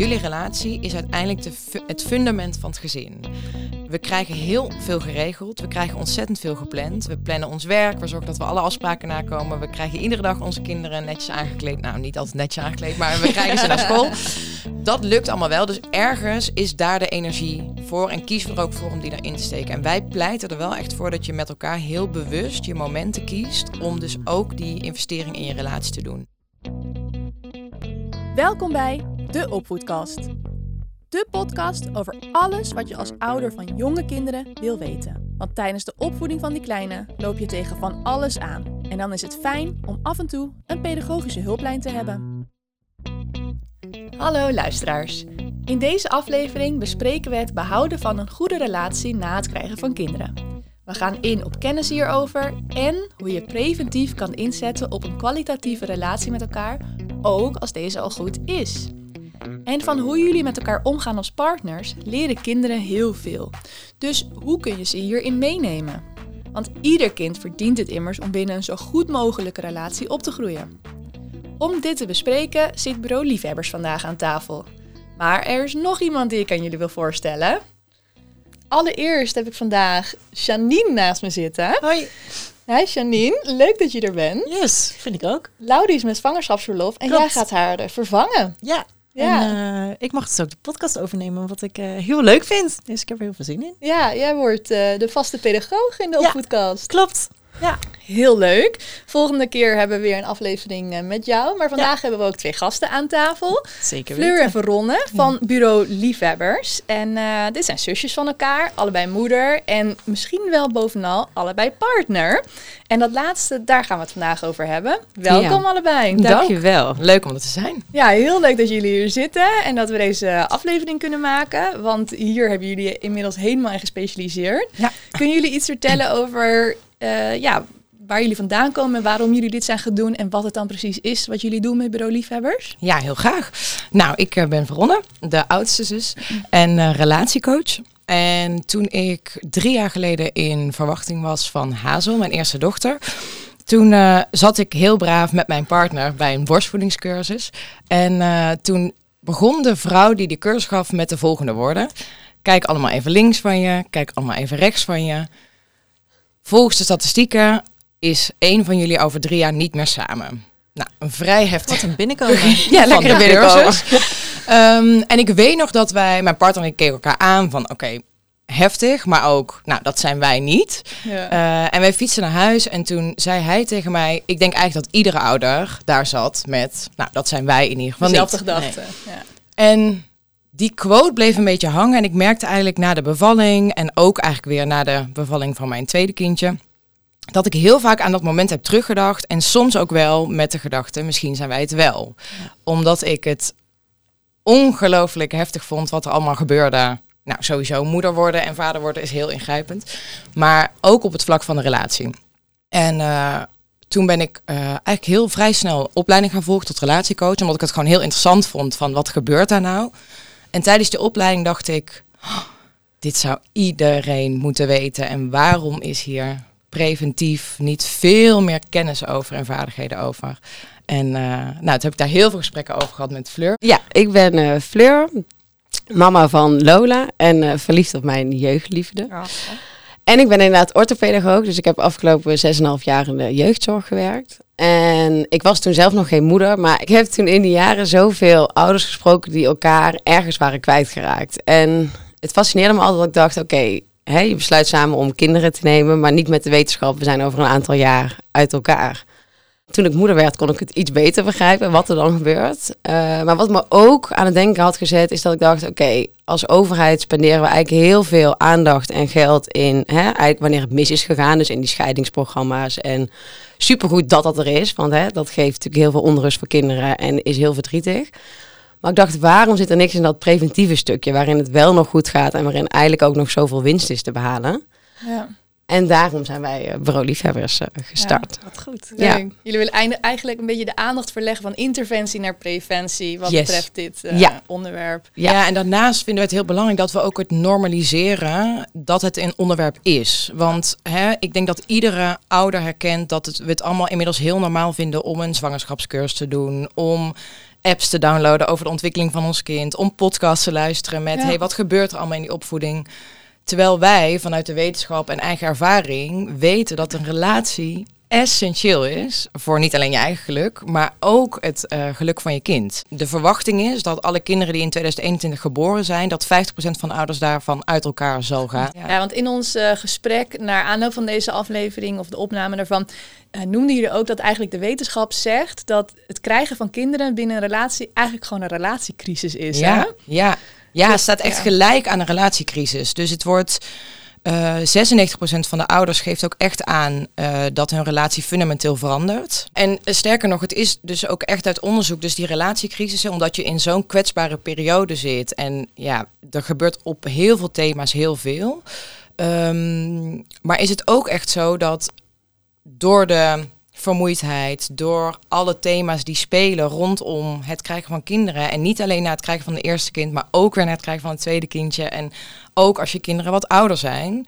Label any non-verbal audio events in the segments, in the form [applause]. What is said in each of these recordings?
jullie relatie is uiteindelijk de fu- het fundament van het gezin. We krijgen heel veel geregeld. We krijgen ontzettend veel gepland. We plannen ons werk. We zorgen dat we alle afspraken nakomen. We krijgen iedere dag onze kinderen netjes aangekleed. Nou, niet altijd netjes aangekleed, maar we krijgen ze naar school. [laughs] Dat lukt allemaal wel. Dus ergens is daar de energie voor. En kiezen we er ook voor om die erin te steken. En wij pleiten er wel echt voor dat je met elkaar heel bewust je momenten kiest. Om dus ook die investering in je relatie te doen. Welkom bij De Opvoedkast. De podcast over alles wat je als ouder van jonge kinderen wil weten. Want tijdens de opvoeding van die kleine loop je tegen van alles aan. En dan is het fijn om af en toe een pedagogische hulplijn te hebben. Hallo luisteraars. In deze aflevering bespreken we het behouden van een goede relatie na het krijgen van kinderen. We gaan in op kennis hierover en hoe je preventief kan inzetten op een kwalitatieve relatie met elkaar, ook als deze al goed is. En van hoe jullie met elkaar omgaan als partners leren kinderen heel veel. Dus hoe kun je ze hierin meenemen? Want ieder kind verdient het immers om binnen een zo goed mogelijke relatie op te groeien. Om dit te bespreken zit bureau Liefhebbers vandaag aan tafel. Maar er is nog iemand die ik aan jullie wil voorstellen. Allereerst heb ik vandaag Janine naast me zitten. Hoi. Hi Janine, leuk dat je er bent. Yes, vind ik ook. Laudie is met zwangerschapsverlof en Klopt. jij gaat haar eh, vervangen. Ja. Ja. En eh, ik mag dus ook de podcast overnemen, wat ik eh, heel leuk vind. Dus ik heb er heel veel zin in. Ja, jij wordt eh, de vaste pedagoog in de Ja. opvoedkast. Klopt. Ja. Heel leuk. Volgende keer hebben we weer een aflevering eh, met jou. Maar vandaag hebben we ook twee gasten aan tafel. Zeker Fleur en weten. Veronne van bureau Liefhebbers. En eh, dit zijn zusjes van elkaar, allebei moeder en misschien wel bovenal allebei partner. En dat laatste, daar gaan we het vandaag over hebben. Welkom allebei. Dankjewel. Leuk om er te zijn. Ja, heel leuk dat jullie hier zitten en dat we deze aflevering kunnen maken. Want hier hebben jullie inmiddels helemaal in gespecialiseerd. Ja. Kunnen jullie iets vertellen over eh, ja, waar jullie vandaan komen en waarom jullie dit zijn gaan doen en wat het dan precies is wat jullie doen met bureau Liefhebbers? Ja, heel graag. Nou, ik eh, ben Veronne, de oudste zus en eh, relatiecoach. En toen ik drie jaar geleden in verwachting was van Hazel, mijn eerste dochter, toen zat ik heel braaf met mijn partner bij een borstvoedingscursus. En toen begon de vrouw die die cursus gaf met de volgende woorden. Kijk allemaal even links van je, kijk allemaal even rechts van je. Volgens de statistieken is één van jullie over drie jaar niet meer samen. Nou, een vrij heftig Wat een binnenkomen. [laughs] ja, lekker binnenkomen. [laughs] Ehm, en ik weet nog dat wij, mijn partner en ik keken elkaar aan van oké, heftig, maar ook, nou dat zijn wij niet. Ja. Eh, en wij fietsen naar huis en toen zei hij tegen mij, ik denk eigenlijk dat iedere ouder daar zat met, nou dat zijn wij in ieder geval Dezelfde niet. gedachte. Ja. En die quote bleef een beetje hangen en ik merkte eigenlijk na de bevalling en ook eigenlijk weer na de bevalling van mijn tweede kindje, dat ik heel vaak aan dat moment heb teruggedacht en soms ook wel met de gedachte, misschien zijn wij het wel. Omdat ik het ongelooflijk heftig vond wat er allemaal gebeurde. Nou, sowieso moeder worden en vader worden is heel ingrijpend. Maar ook op het vlak van de relatie. En eh, toen ben ik eh, eigenlijk heel vrij snel opleiding gaan volgen tot relatiecoach. Omdat ik het gewoon heel interessant vond van wat gebeurt daar nou. En tijdens die opleiding dacht ik, "Oh, dit zou iedereen moeten weten. En waarom is hier preventief niet veel meer kennis over en vaardigheden over? En eh, nou, toen heb ik daar heel veel gesprekken over gehad met Fleur. Ja, ik ben eh, Fleur, mama van Lola en eh, verliefd op mijn jeugdliefde. En ik ben inderdaad orthopedagoog, dus ik heb afgelopen 6,5 jaar in de jeugdzorg gewerkt. En ik was toen zelf nog geen moeder, maar ik heb toen in die jaren zoveel ouders gesproken die elkaar ergens waren kwijtgeraakt. En het fascineerde me altijd dat ik dacht, oké, je besluit samen om kinderen te nemen, maar niet met de wetenschap, we zijn over een aantal jaar uit elkaar. Toen ik moeder werd, kon ik het iets beter begrijpen wat er dan gebeurt. Eh, maar wat me ook aan het denken had gezet, is dat ik dacht: oké, als overheid spenderen we eigenlijk heel veel aandacht en geld in, hè, eigenlijk wanneer het mis is gegaan, dus in die scheidingsprogramma's. En supergoed dat dat er is, want hè, dat geeft natuurlijk heel veel onrust voor kinderen en is heel verdrietig. Maar ik dacht, waarom zit er niks in dat preventieve stukje, waarin het wel nog goed gaat en waarin eigenlijk ook nog zoveel winst is te behalen? Ja. En daarom zijn wij uh, Bureau Liefhebbers uh, gestart. Ja, wat goed. Ja. Jullie willen eigenlijk een beetje de aandacht verleggen van interventie naar preventie wat Yes. betreft dit uh, Ja. onderwerp. Ja. en daarnaast vinden we het heel belangrijk dat we ook het normaliseren dat het een onderwerp is. Want hè, ik denk dat iedere ouder herkent dat het, we het allemaal inmiddels heel normaal vinden om een zwangerschapscursus te doen, om apps te downloaden over de ontwikkeling van ons kind, om podcasts te luisteren met Ja. hey, wat gebeurt er allemaal in die opvoeding. Terwijl wij vanuit de wetenschap en eigen ervaring weten dat een relatie essentieel is voor niet alleen je eigen geluk, maar ook het eh, geluk van je kind. De verwachting is dat alle kinderen die in 2021 geboren zijn, dat 50% van de ouders daarvan uit elkaar zal gaan. Ja, want in ons eh, gesprek naar aanloop van deze aflevering of de opname daarvan eh noemden jullie ook dat eigenlijk de wetenschap zegt dat het krijgen van kinderen binnen een relatie eigenlijk gewoon een relatiecrisis is. hè? Ja, ja. het staat echt Ja. gelijk aan een relatiecrisis. Dus het wordt. eh 96% van de ouders geeft ook echt aan eh, dat hun relatie fundamenteel verandert. En eh, sterker nog, het is dus ook echt uit onderzoek, dus die relatiecrisis, omdat je in zo'n kwetsbare periode zit. En ja, er gebeurt op heel veel thema's heel veel. Ehm, maar is het ook echt zo dat door de vermoeidheid, door alle thema's die spelen rondom het krijgen van kinderen. En niet alleen na het krijgen van het eerste kind, maar ook weer na het krijgen van het tweede kindje. En ook als je kinderen wat ouder zijn.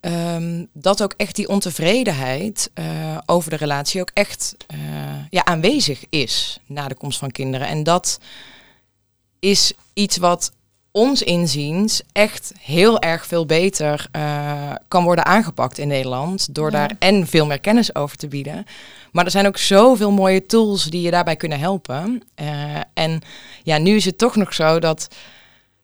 ehm, dat ook echt die ontevredenheid eh, over de relatie ook echt eh, ja, aanwezig is na de komst van kinderen. En dat is iets wat ons inziens echt heel erg veel beter eh, kan worden aangepakt in Nederland. Door Ja. daar en veel meer kennis over te bieden. Maar er zijn ook zoveel mooie tools die je daarbij kunnen helpen. Eh, en ja, nu is het toch nog zo dat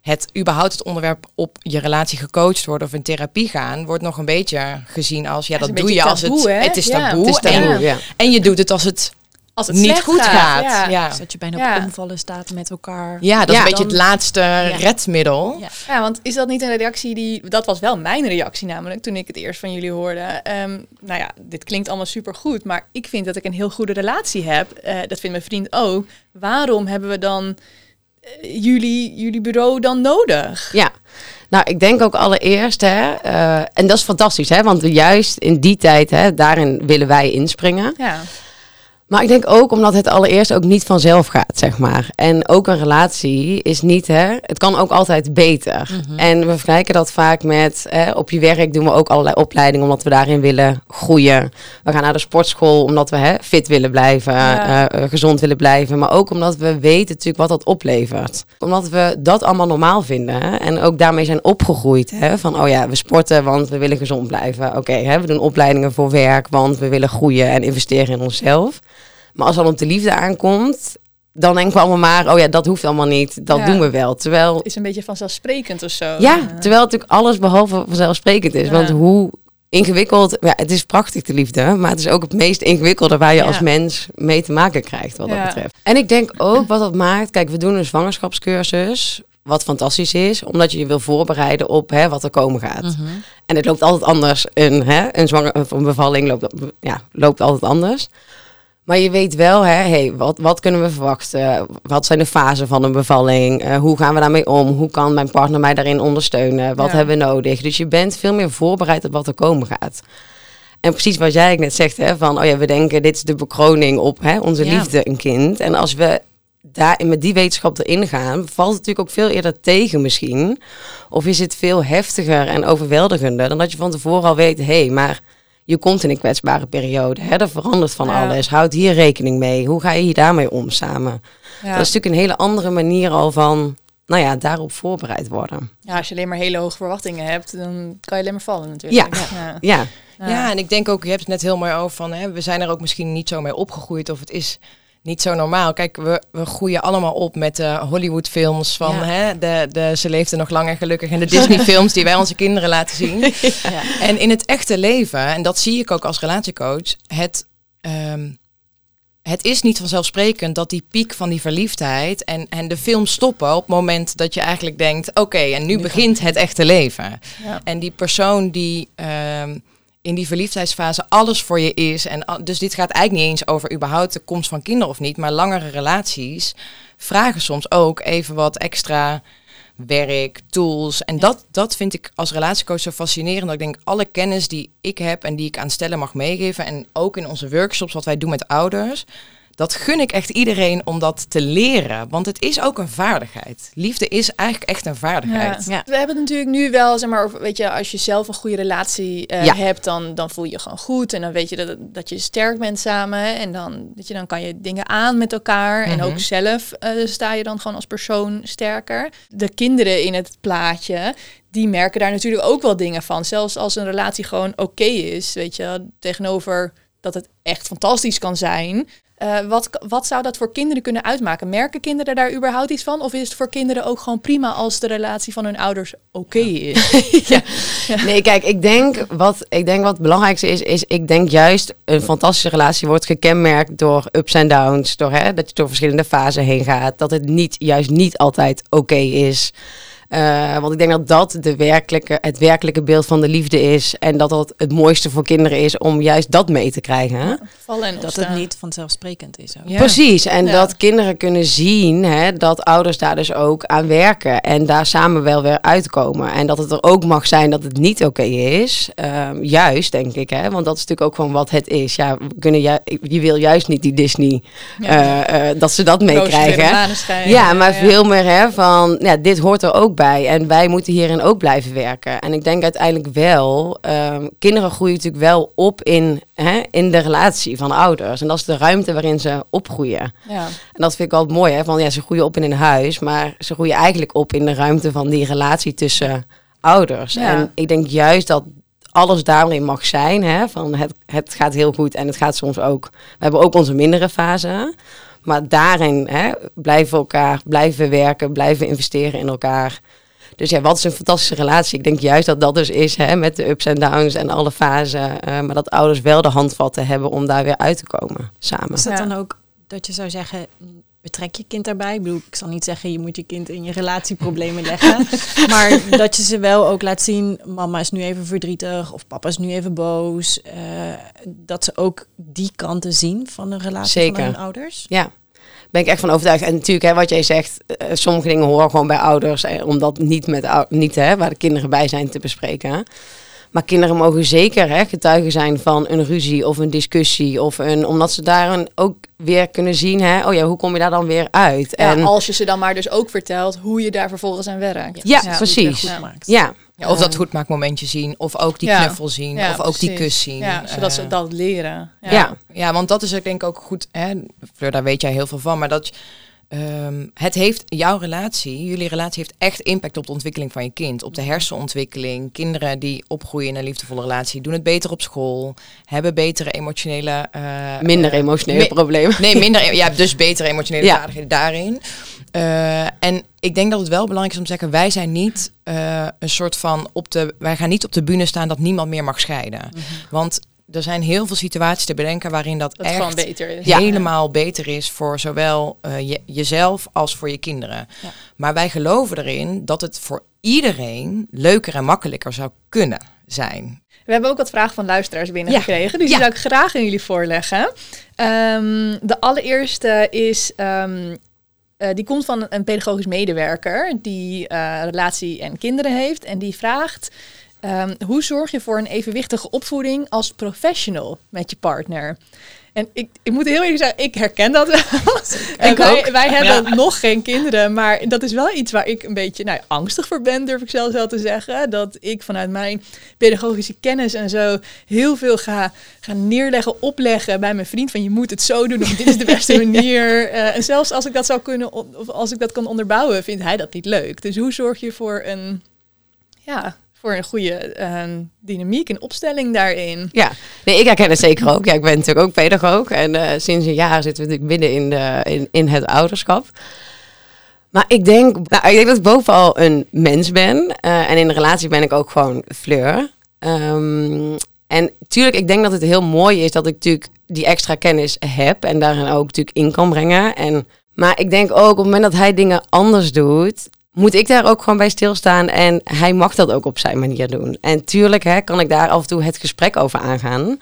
het überhaupt het onderwerp op je relatie gecoacht worden of in therapie gaan, wordt nog een beetje gezien als ja, dat doe je als het het is Ja, taboe. Het is en- taboe, ja. En, je doet het als het Als het niet slecht goed gaat. Ja. Ja. Dus dat je bijna Ja. op omvallen staat met elkaar. Ja, dat is Ja. een beetje het laatste redmiddel. Ja. Ja, want is dat niet een reactie die... Dat was wel mijn reactie namelijk, toen ik het eerst van jullie hoorde. Ehm, nou ja, dit klinkt allemaal supergoed, maar ik vind dat ik een heel goede relatie heb. Eh, dat vindt mijn vriend ook. Waarom hebben we dan eh, jullie, jullie bureau dan nodig? Ja, nou ik denk ook allereerst, hè, eh, en dat is fantastisch, hè, want juist in die tijd, hè, daarin willen wij inspringen. Ja, Maar ik denk ook omdat het allereerst ook niet vanzelf gaat, zeg maar. En ook een relatie is niet, hè, het kan ook altijd beter. En we vergelijken dat vaak met, hè, op je werk doen we ook allerlei opleidingen omdat we daarin willen groeien. We gaan naar de sportschool omdat we hè, fit willen blijven, Ja. eh, eh, gezond willen blijven. Maar ook omdat we weten natuurlijk wat dat oplevert. Omdat we dat allemaal normaal vinden hè, en ook daarmee zijn opgegroeid. Hè, van, oh ja, we sporten want we willen gezond blijven. Oké, we doen opleidingen voor werk want we willen groeien en investeren in onszelf. Maar als het dan op de liefde aankomt, dan denken we allemaal maar, oh ja, dat hoeft allemaal niet. Dat Ja. doen we wel. Terwijl, is een beetje vanzelfsprekend of zo. ja, terwijl natuurlijk alles behalve vanzelfsprekend is. Ja. Want hoe ingewikkeld, ja, het is prachtig de liefde, maar het is ook het meest ingewikkelde waar je Ja. als mens mee te maken krijgt wat dat betreft. En ik denk ook wat dat maakt, kijk, we doen een zwangerschapscursus, wat fantastisch is, omdat je je wil voorbereiden op hè, wat er komen gaat. Mhm. En het loopt altijd anders. Een, hè, een, zwanger, of een bevalling loopt, ja, loopt altijd anders. Maar je weet wel, hè, hey, wat, wat kunnen we verwachten? Wat zijn de fasen van een bevalling? Eh, hoe gaan we daarmee om? Hoe kan mijn partner mij daarin ondersteunen? Wat Ja. hebben we nodig? Dus je bent veel meer voorbereid op wat er komen gaat. En precies wat jij net zegt, hè, van oh ja, we denken dit is de bekroning op hè, onze Ja. liefde, een kind. En als we daar met die wetenschap erin gaan, valt het natuurlijk ook veel eerder tegen misschien. Of is het veel heftiger en overweldigender dan dat je van tevoren al weet, hé, hey, maar je komt in een kwetsbare periode. Hè? Er verandert van Ja. alles. Houd hier rekening mee. Hoe ga je hier daarmee om samen? ja. Dat is natuurlijk een hele andere manier al van, nou ja, daarop voorbereid worden. Ja, als je alleen maar hele hoge verwachtingen hebt, dan kan je alleen maar vallen natuurlijk. Ja. Ja, Ja, en ik denk ook, je hebt het net heel mooi over van, hè, we zijn er ook misschien niet zo mee opgegroeid of het is niet zo normaal. Kijk, we, we groeien allemaal op met de Hollywood-films van, Ja. hè, de, de Ze leefde nog lang en gelukkig en de Disney-films [laughs] die wij onze kinderen laten zien. Ja. En in het echte leven, en dat zie ik ook als relatiecoach, het, ehm, het is niet vanzelfsprekend dat die piek van die verliefdheid en, en de film stoppen op het moment dat je eigenlijk denkt, oké, en nu, begint het echte leven. Ja. En die persoon die ehm, in die verliefdheidsfase alles voor je is, en dus dit gaat eigenlijk niet eens over überhaupt de komst van kinderen of niet, maar langere relaties vragen soms ook even wat extra werk, tools. En dat, dat vind ik als relatiecoach zo fascinerend. Dat ik denk, alle kennis die ik heb en die ik aan stellen mag meegeven. En ook in onze workshops, wat wij doen met ouders dat gun ik echt iedereen om dat te leren. Want het is ook een vaardigheid. Liefde is eigenlijk echt een vaardigheid. Ja. We hebben het natuurlijk nu wel, zeg maar, weet je, als je zelf een goede relatie uh, hebt, dan, dan voel je je gewoon goed. En dan weet je dat, dat je sterk bent samen. En dan, weet je, dan kan je dingen aan met elkaar. En ook mhm. zelf uh, sta je dan gewoon als persoon sterker. De kinderen in het plaatje, die merken daar natuurlijk ook wel dingen van. Zelfs als een relatie gewoon oké is, weet je, tegenover dat het echt fantastisch kan zijn. Uh, wat, wat zou dat voor kinderen kunnen uitmaken? Merken kinderen daar überhaupt iets van? Of is het voor kinderen ook gewoon prima als de relatie van hun ouders oké is? [laughs] ja. Nee, kijk, ik denk wat, ik denk wat het belangrijkste is, is ik denk juist een fantastische relatie wordt gekenmerkt door ups en downs. Door, hè, dat je door verschillende fasen heen gaat. Dat het niet, juist niet altijd oké is. Uh, want ik denk dat dat de werkelijke, het werkelijke beeld van de liefde is. En dat dat het mooiste voor kinderen is om juist dat mee te krijgen. Ja, vallen en dat het niet vanzelfsprekend is. Ja. Precies. En dat kinderen kunnen zien hè, dat ouders daar dus ook aan werken. En daar samen wel weer uitkomen. En dat het er ook mag zijn dat het niet oké is. Um, juist, denk ik. Hè? Want dat is natuurlijk ook gewoon wat het is. Ja, we kunnen ju je wil juist niet die Disney. Uh, uh, dat ze dat meekrijgen. Ja, maar veel meer hè, van ja, dit hoort er ook bij en wij moeten hierin ook blijven werken. En ik denk uiteindelijk wel, um, kinderen groeien natuurlijk wel op in, hè, in de relatie van ouders. En dat is de ruimte waarin ze opgroeien. Ja. En dat vind ik altijd mooi, hè? Van ja, ze groeien op in een huis, maar ze groeien eigenlijk op in de ruimte van die relatie tussen ouders. En ik denk juist dat alles daarin mag zijn. Hè? Van het, het gaat heel goed en het gaat soms ook. We hebben ook onze mindere fase. Maar daarin hè, blijven elkaar, blijven werken, blijven investeren in elkaar. Dus ja, wat is een fantastische relatie? Ik denk juist dat dat dus is, hè, met de ups en downs en alle fasen. Uh, maar dat ouders wel de handvatten hebben om daar weer uit te komen samen. Is dat dan ook dat je zou zeggen, betrek je kind daarbij? Ik bedoel, ik zal niet zeggen, je moet je kind in je relatieproblemen leggen. [laughs] maar dat je ze wel ook laat zien, mama is nu even verdrietig of papa is nu even boos. Uh, dat ze ook die kanten zien van de relatie Zeker. van hun ouders. Ja, ben ik echt van overtuigd. En natuurlijk, hè, wat jij zegt, uh, sommige dingen horen gewoon bij ouders. Eh, om dat niet, met, niet hè, waar de kinderen bij zijn te bespreken. Maar kinderen mogen zeker hè, getuigen zijn van een ruzie of een discussie. Of een, omdat ze daar ook weer kunnen zien, hè, oh ja, hoe kom je daar dan weer uit? Ja, en als je ze dan maar dus ook vertelt hoe je daar vervolgens aan werkt. Ja, ja precies. Ja. ja. Of dat goedmaakmomentje zien, of ook die knuffel zien, of ook die kus zien. Ja, zodat ze eh, dat leren. Ja. ja, want dat is ik denk ook goed. Hè, Fleur, daar weet jij heel veel van, maar dat Um, het heeft jouw relatie, jullie relatie heeft echt impact op de ontwikkeling van je kind, op de hersenontwikkeling. Kinderen die opgroeien in een liefdevolle relatie doen het beter op school, hebben betere emotionele. Uh, minder emotionele problemen. Nee, minder. ja, dus betere emotionele [laughs] ja. vaardigheden daarin. Uh, en ik denk dat het wel belangrijk is om te zeggen, wij zijn niet een soort van op de, wij gaan niet op de bühne staan dat niemand meer mag scheiden. Mm -hmm. Want er zijn heel veel situaties te bedenken waarin dat, dat echt beter is. helemaal beter is voor zowel uh, je, jezelf als voor je kinderen. Ja. Maar wij geloven erin dat het voor iedereen leuker en makkelijker zou kunnen zijn. We hebben ook wat vragen van luisteraars binnengekregen, dus die zou ik graag aan jullie voorleggen. Um, de allereerste is, um, uh, die komt van een pedagogisch medewerker die uh, relatie en kinderen heeft en die vraagt... Um, hoe zorg je voor een evenwichtige opvoeding als professional met je partner? En ik, ik moet heel eerlijk zeggen, ik herken dat wel. [laughs] en wij, wij hebben nog geen kinderen, maar dat is wel iets waar ik een beetje nou, angstig voor ben, durf ik zelfs wel te zeggen. Dat ik vanuit mijn pedagogische kennis en zo heel veel ga, ga neerleggen, opleggen bij mijn vriend. Van je moet het zo doen, of dit is de beste [laughs] manier. Uh, en zelfs als ik dat zou kunnen, of als ik dat kan onderbouwen, vindt hij dat niet leuk. Dus hoe zorg je voor een ja, voor een goede uh, dynamiek en opstelling daarin. Ja, nee, ik herken het zeker ook. Ja, ik ben natuurlijk ook pedagoog en uh, sinds een jaar zitten we natuurlijk midden in, de, in, in het ouderschap. Maar ik denk, nou, ik denk dat ik bovenal een mens ben. Uh, en in een relatie ben ik ook gewoon fleur. Um, en tuurlijk, ik denk dat het heel mooi is dat ik natuurlijk die extra kennis heb en daarin ook natuurlijk in kan brengen. En, maar ik denk ook op het moment dat hij dingen anders doet, moet ik daar ook gewoon bij stilstaan. En hij mag dat ook op zijn manier doen. En tuurlijk hè, kan ik daar af en toe het gesprek over aangaan.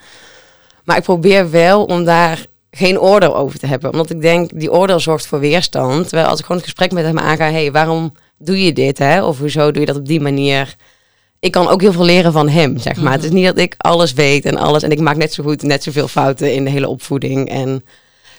Maar ik probeer wel om daar geen oordeel over te hebben. Omdat ik denk, die oordeel zorgt voor weerstand. Terwijl als ik gewoon het gesprek met hem aanga, hey, waarom doe je dit, hè? Of hoezo doe je dat op die manier? Ik kan ook heel veel leren van hem, zeg maar. Het is niet dat ik alles weet en alles. En ik maak net zo goed, net zoveel fouten in de hele opvoeding. En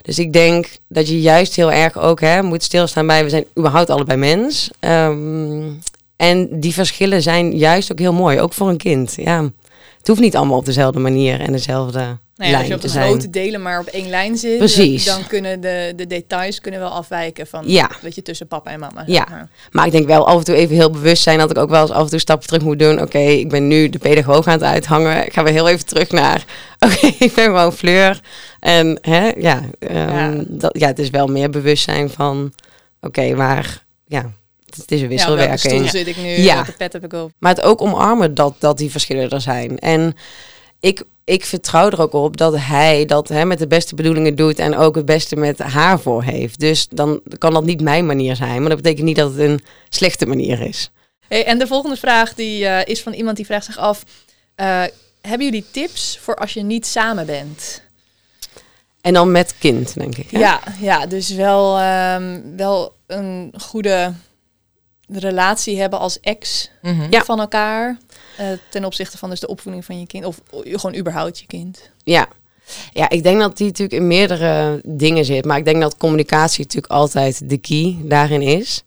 dus ik denk dat je juist heel erg ook hè, moet stilstaan bij... we zijn überhaupt allebei mens. Ehm, en die verschillen zijn juist ook heel mooi, ook voor een kind. Ja, het hoeft niet allemaal op dezelfde manier en dezelfde Nou ja, als je lijn op de grote delen maar op één lijn zit, Precies. dan kunnen de, de details kunnen wel afwijken van Ja. weet je, tussen papa en mama. Ja. maar. Maar ik denk wel af en toe even heel bewust zijn dat ik ook wel eens af en toe stappen terug moet doen. Oké, ik ben nu de pedagoog aan het uithangen. Ik ga weer heel even terug naar. [laughs] Oké, ik ben gewoon Fleur. En hè, ja, ehm, Ja. Dat, ja, het is wel meer bewustzijn van. Oké, maar ja, het is een Ja, op welke stoel wisselwerking. zit ik nu? Ja. Pet heb ik op? Maar het ook omarmen dat, dat die verschillen er zijn. En ik, ik vertrouw er ook op dat hij dat hè, met de beste bedoelingen doet en ook het beste met haar voor heeft. Dus dan kan dat niet mijn manier zijn. Maar dat betekent niet dat het een slechte manier is. Hey, en de volgende vraag die, eh, is van iemand die vraagt zich af... eh, hebben jullie tips voor als je niet samen bent? En dan met kind, denk ik. hè? Ja, ja dus wel, ehm, wel een goede relatie hebben als ex Mhm. Ja. van elkaar. eh, ten opzichte van dus de opvoeding van je kind. Of gewoon überhaupt je kind. Ja. Ja, ik denk dat die natuurlijk in meerdere dingen zit. Maar ik denk dat communicatie natuurlijk altijd de key daarin is.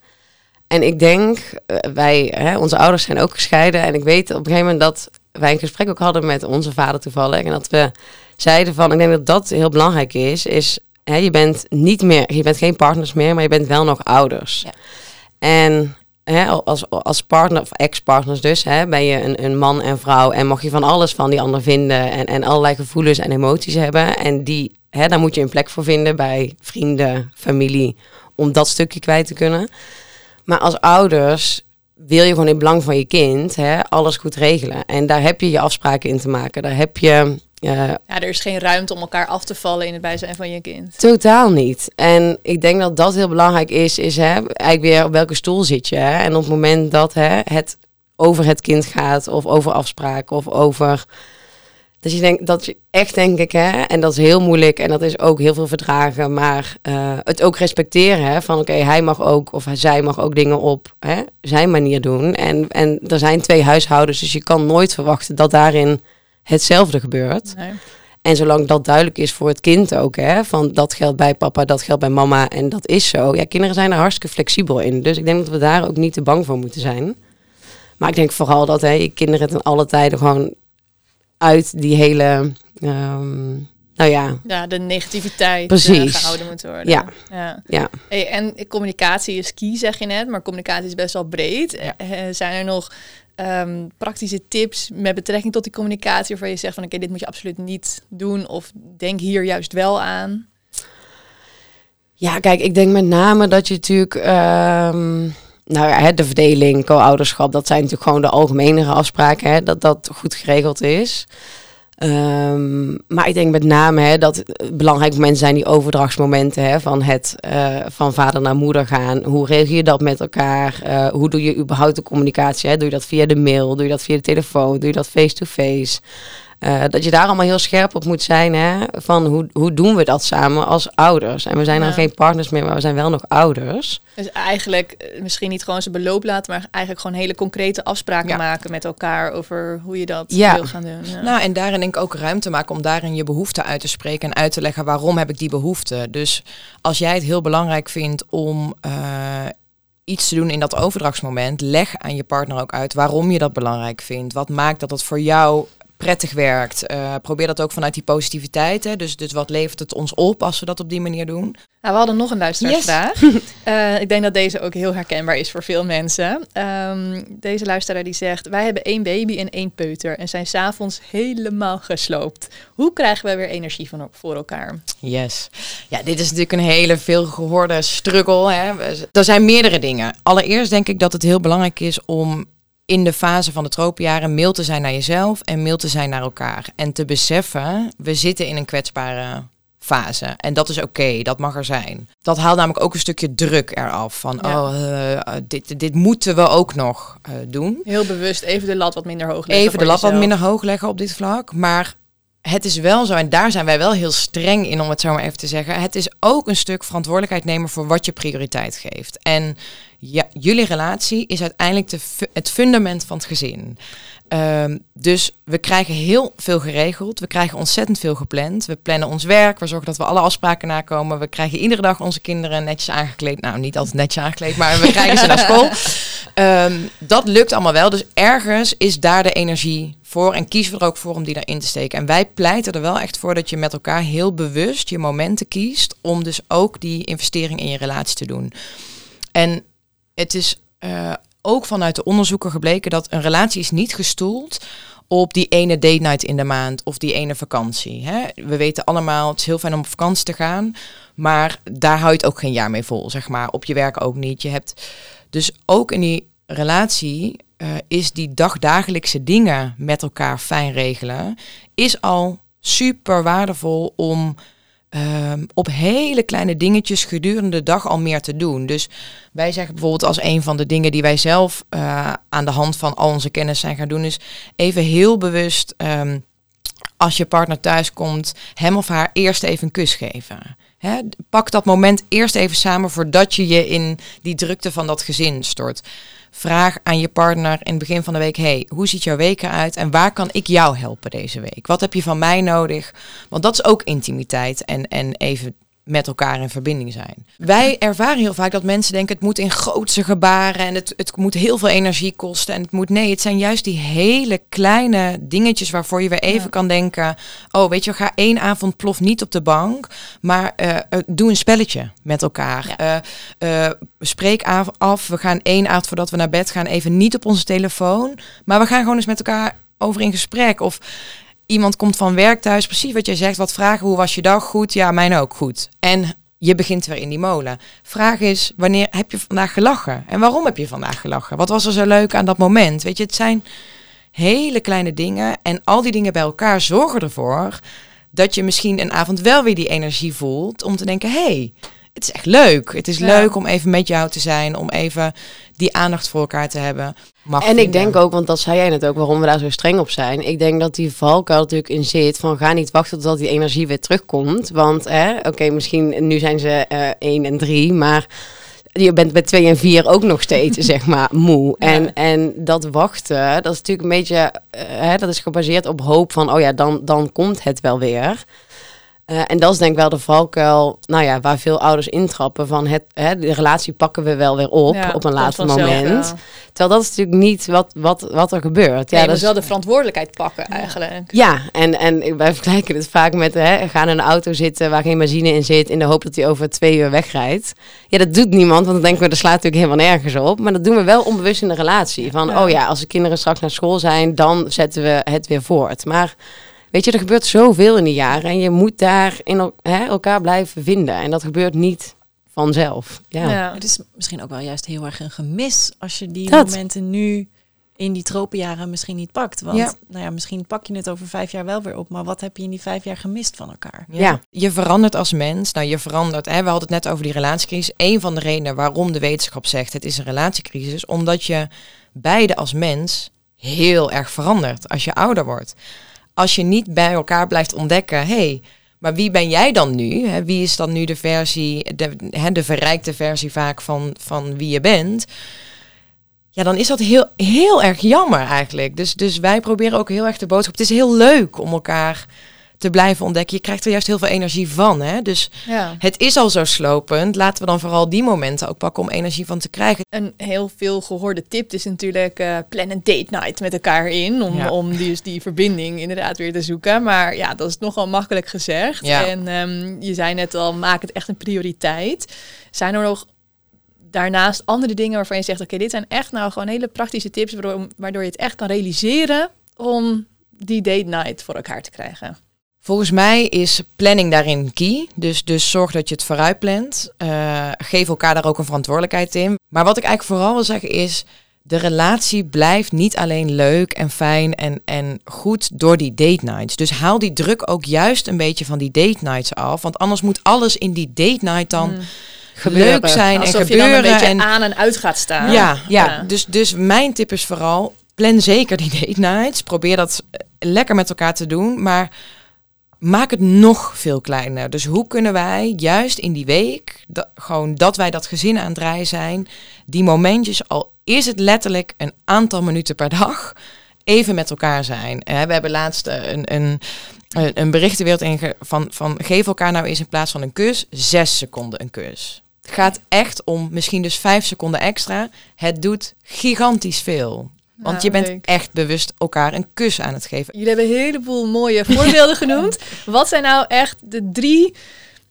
En ik denk, eh, wij, hè, onze ouders zijn ook gescheiden. En ik weet op een gegeven moment dat wij een gesprek ook hadden met onze vader toevallig. En dat we zeiden van, ik denk dat dat heel belangrijk is. Is, hè, je bent niet meer, je bent geen partners meer, maar je bent wel nog ouders. Ja. En hè, als, als partner, of ex-partners dus, hè, ben je een, een man en vrouw. En mag je van alles van die ander vinden. En, en allerlei gevoelens en emoties hebben. En die, hè, daar moet je een plek voor vinden bij vrienden, familie. Om dat stukje kwijt te kunnen. Maar als ouders wil je gewoon in belang van je kind hè, alles goed regelen. En daar heb je je afspraken in te maken. Daar heb je eh, Ja, er is geen ruimte om elkaar af te vallen in het bijzijn van je kind. Totaal niet. En ik denk dat dat heel belangrijk is, is hè, eigenlijk weer op welke stoel zit je. Hè? En op het moment dat hè, het over het kind gaat, of over afspraken, of over... Dat je denkt, dat je echt denk ik, hè, en dat is heel moeilijk en dat is ook heel veel verdragen, maar eh, het ook respecteren, hè, van oké, hij mag ook, of zij mag ook dingen op hè, zijn manier doen. En, en er zijn twee huishoudens, dus je kan nooit verwachten dat daarin hetzelfde gebeurt. Nee. En zolang dat duidelijk is voor het kind ook, hè, van dat geldt bij papa, dat geldt bij mama en dat is zo. Ja, kinderen zijn er hartstikke flexibel in. Dus ik denk dat we daar ook niet te bang voor moeten zijn. Maar ik denk vooral dat hè, je kinderen ten alle tijden gewoon uit die hele, ehm, nou ja, Ja, de negativiteit eh, Precies. gehouden moet worden. Ja. ja. ja. Hey, en communicatie is key, zeg je net, maar communicatie is best wel breed. Eh, zijn er nog ehm, praktische tips met betrekking tot die communicatie waarvan je zegt van oké, dit moet je absoluut niet doen of denk hier juist wel aan? Ja, kijk, ik denk met name dat je natuurlijk, ehm, nou ja, de verdeling, co-ouderschap, dat zijn natuurlijk gewoon de algemenere afspraken, hè, dat dat goed geregeld is. Ehm, maar ik denk met name hè, dat belangrijke momenten zijn die overdrachtsmomenten hè, van het eh, van vader naar moeder gaan. Hoe regel je dat met elkaar? Eh, hoe doe je überhaupt de communicatie? Hè? Doe je dat via de mail? Doe je dat via de telefoon? Doe je dat face-to-face? Eh, dat je daar allemaal heel scherp op moet zijn. Hè? Van hoe, hoe doen we dat samen als ouders? En we zijn dan geen partners meer, maar we zijn wel nog ouders. Dus eigenlijk eh, misschien niet gewoon zijn beloop laten, maar eigenlijk gewoon hele concrete afspraken Ja. maken met elkaar over hoe je dat Ja. wil gaan doen. Ja. Nou, en daarin denk ik ook ruimte maken om daarin je behoefte uit te spreken en uit te leggen waarom heb ik die behoefte. Dus als jij het heel belangrijk vindt om eh, iets te doen in dat overdrachtsmoment, leg aan je partner ook uit waarom je dat belangrijk vindt. Wat maakt dat het voor jou prettig werkt. Eh, probeer dat ook vanuit die positiviteit. Hè. Dus, dus wat levert het ons op als we dat op die manier doen? Nou, we hadden nog een luisteraarsvraag. [laughs] Eh, ik denk dat deze ook heel herkenbaar is voor veel mensen. Ehm, deze luisteraar die zegt... Wij hebben één baby en één peuter... en zijn s'avonds helemaal gesloopt. Hoe krijgen we weer energie van, voor elkaar? Yes. Ja, dit is natuurlijk een hele veel gehoorde struggle. Hè. Er zijn meerdere dingen. Allereerst denk ik dat het heel belangrijk is om in de fase van de tropenjaren mail te zijn naar jezelf en mail te zijn naar elkaar. En te beseffen, we zitten in een kwetsbare fase. En dat is oké, dat mag er zijn. Dat haalt namelijk ook een stukje druk eraf. Van, Ja. oh, eh, dit, dit moeten we ook nog eh, doen. Heel bewust even de lat wat minder hoog leggen Even de lat wat minder hoog leggen op dit vlak. Maar het is wel zo, en daar zijn wij wel heel streng in, om het zo maar even te zeggen. Het is ook een stuk verantwoordelijkheid nemen voor wat je prioriteit geeft. En ja, jullie relatie is uiteindelijk de, het fundament van het gezin. Ehm, dus we krijgen heel veel geregeld. We krijgen ontzettend veel gepland. We plannen ons werk. We zorgen dat we alle afspraken nakomen. We krijgen iedere dag onze kinderen netjes aangekleed. Nou, niet altijd netjes aangekleed, maar we krijgen ze naar school. [laughs] Ehm, dat lukt allemaal wel. Dus ergens is daar de energie voor. En kiezen we er ook voor om die erin te steken. En wij pleiten er wel echt voor dat je met elkaar heel bewust je momenten kiest. Om dus ook die investering in je relatie te doen. En het is uh, ook vanuit de onderzoeken gebleken dat een relatie is niet gestoeld op die ene date night in de maand of die ene vakantie. Hè? We weten allemaal, het is heel fijn om op vakantie te gaan, maar daar hou je het ook geen jaar mee vol, zeg maar. Op je werk ook niet. Je hebt dus ook in die relatie uh, is die dagdagelijkse dingen met elkaar fijn regelen, is al super waardevol om um, op hele kleine dingetjes gedurende de dag al meer te doen. Dus wij zeggen bijvoorbeeld als een van de dingen die wij zelf uh, aan de hand van al onze kennis zijn gaan doen, is even heel bewust um, als je partner thuis komt, hem of haar eerst even een kus geven. Pak dat moment eerst even samen voordat je je in die drukte van dat gezin stort. Vraag aan je partner in het begin van de week: hey, hoe ziet jouw week eruit en waar kan ik jou helpen deze week? Wat heb je van mij nodig? Want dat is ook intimiteit en, en even met elkaar in verbinding zijn. Wij ervaren heel vaak dat mensen denken het moet in grootse gebaren en het, het moet heel veel energie kosten en het moet nee, het zijn juist die hele kleine dingetjes waarvoor je weer even kan denken, oh weet je, ga één avond plof niet op de bank, maar uh, doe een spelletje met elkaar. Ja. Uh, spreek af, we gaan één avond voordat we naar bed gaan even niet op onze telefoon, maar we gaan gewoon eens met elkaar over in gesprek of iemand komt van werk thuis, precies wat jij zegt, wat vragen, hoe was je dag? Goed, ja, mijn ook goed. En je begint weer in die molen. Vraag is, wanneer heb je vandaag gelachen? En waarom heb je vandaag gelachen? Wat was er zo leuk aan dat moment? Weet je, het zijn hele kleine dingen en al die dingen bij elkaar zorgen ervoor dat je misschien een avond wel weer die energie voelt om te denken, hey, het is echt leuk. Het is leuk om even met jou te zijn, om even die aandacht voor elkaar te hebben. Mag en ik denk ook, want dat zei jij net ook, waarom we daar zo streng op zijn. Ik denk dat die valkuil natuurlijk in zit van ga niet wachten tot die energie weer terugkomt. Want oké, misschien nu zijn ze uh, één en drie, maar je bent bij twee en vier ook nog steeds, [laughs] zeg maar, moe. En, en dat wachten, dat is natuurlijk een beetje, uh, hè, dat is gebaseerd op hoop van, oh ja, dan, dan komt het wel weer. Uh, en dat is denk ik wel de valkuil, nou ja, waar veel ouders intrappen van het, hè, de relatie pakken we wel weer op ja, op een later moment. Ja. Terwijl dat is natuurlijk niet wat, wat, wat er gebeurt. Ja, dat is wel de verantwoordelijkheid pakken eigenlijk. Ja, en, en wij vergelijken het vaak met hè, gaan in een auto zitten waar geen benzine in zit in de hoop dat hij over twee uur wegrijdt. Ja, dat doet niemand, want dan denken we, dat slaat natuurlijk helemaal nergens op. Maar dat doen we wel onbewust in de relatie. Van, oh ja, als de kinderen straks naar school zijn, dan zetten we het weer voort. Maar Weet je, er gebeurt zoveel in die jaren en je moet daar in hè, elkaar blijven vinden. En dat gebeurt niet vanzelf. Ja. ja. Het is misschien ook wel juist heel erg een gemis als je die momenten nu in die tropenjaren misschien niet pakt. Want ja. nou ja, misschien pak je het over vijf jaar wel weer op. Maar wat heb je in die vijf jaar gemist van elkaar? Ja, ja. je verandert als mens. Nou, je verandert. Hè, we hadden het net over die relatiecrisis. Een van de redenen waarom de wetenschap zegt het is een relatiecrisis, omdat je beide als mens heel erg verandert als je ouder wordt als je niet bij elkaar blijft ontdekken, hey, maar wie ben jij dan nu? Hè? Wie is dan nu de versie, de, de verrijkte versie vaak van, van wie je bent? Ja, dan is dat heel, heel erg jammer eigenlijk. Dus, dus wij proberen ook heel erg de boodschap. Het is heel leuk om elkaar te blijven ontdekken. Je krijgt er juist heel veel energie van. Hè? Dus ja. het is al zo slopend. Laten we dan vooral die momenten ook pakken om energie van te krijgen. Een heel veel gehoorde tip is natuurlijk uh, plan een date night met elkaar in. Om, ja. om dus die verbinding inderdaad weer te zoeken. Maar ja, dat is nogal makkelijk gezegd. Ja. En um, je zei net al, maak het echt een prioriteit. Zijn er nog daarnaast andere dingen waarvan je zegt... oké, dit zijn echt nou gewoon hele praktische tips... Waardoor je het echt kan realiseren om die date night voor elkaar te krijgen? Volgens mij is planning daarin key. Dus, dus zorg dat je het vooruit plant. Uh, geef elkaar daar ook een verantwoordelijkheid in. Maar wat ik eigenlijk vooral wil zeggen is... de relatie blijft niet alleen leuk en fijn en, en goed door die date nights. Dus haal die druk ook juist een beetje van die date nights af. Want anders moet alles in die date night dan... Mm. Leuk zijn Alsof en gebeuren. Je dan een beetje en aan en uit gaat staan. Ja, ja. ja. Dus, dus mijn tip is vooral plan zeker die date nights. Probeer dat lekker met elkaar te doen. Maar maak het nog veel kleiner. Dus hoe kunnen wij juist in die week, gewoon dat wij dat gezin aan het draaien zijn, die momentjes, al is het letterlijk een aantal minuten per dag, even met elkaar zijn. we hebben laatst een, een, een berichtenwereld in van, van geef elkaar nou eens in plaats van een kus, zes seconden een kus. Het gaat echt om misschien dus vijf seconden extra. Het doet gigantisch veel. Want je bent echt bewust elkaar een kus aan het geven. Jullie hebben een heleboel mooie [laughs] voorbeelden genoemd. Wat zijn nou echt de drie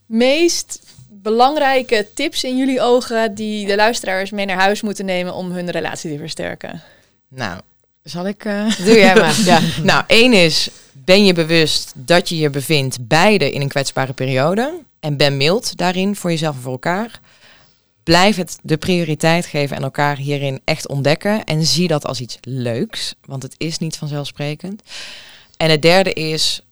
meest belangrijke tips in jullie ogen die de luisteraars mee naar huis moeten nemen om hun relatie te versterken? Nou, zal ik. Uh... [laughs] Doe jij maar. [laughs] ja. Nou, één is: ben je bewust dat je je bevindt beide in een kwetsbare periode en ben mild daarin voor jezelf en voor elkaar blijf het de prioriteit geven en elkaar hierin echt ontdekken. En zie dat als iets leuks, want het is niet vanzelfsprekend. En het derde is,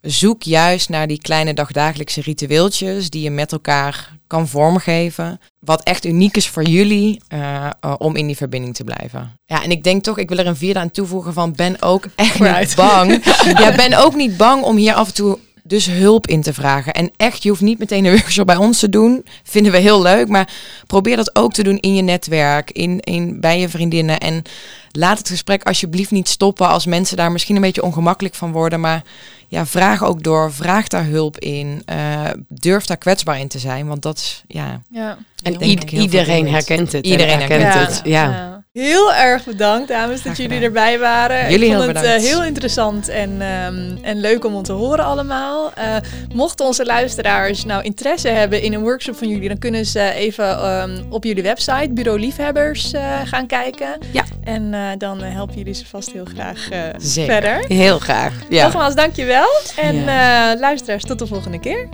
zoek juist naar die kleine dagdagelijkse ritueeltjes die je met elkaar kan vormgeven. Wat echt uniek is voor jullie uh, uh, om in die verbinding te blijven. Ja, en ik denk toch, ik wil er een vierde aan toevoegen van ben ook echt niet bang. [laughs] ja, ben ook niet bang om hier af en toe dus hulp in te vragen. En echt, je hoeft niet meteen een workshop bij ons te doen. Vinden we heel leuk. Maar probeer dat ook te doen in je netwerk, in, in, bij je vriendinnen. En laat het gesprek alsjeblieft niet stoppen als mensen daar misschien een beetje ongemakkelijk van worden. Maar ja, vraag ook door, vraag daar hulp in. Uh, durf daar kwetsbaar in te zijn. Want dat is, ja... ja. En iedereen herkent het. Iedereen herkent het, ja. Heel erg bedankt, dames, dat jullie erbij waren. Jullie Ik vond het uh, heel interessant en, um, en leuk om te horen allemaal. Uh, mochten onze luisteraars nou interesse hebben in een workshop van jullie, dan kunnen ze even um, op jullie website, Bureau Liefhebbers, uh, gaan kijken. Ja. En dan helpen jullie ze vast heel graag verder. Heel graag. Ja. Nogmaals, dankjewel. En ja. luisteraars, tot de volgende keer.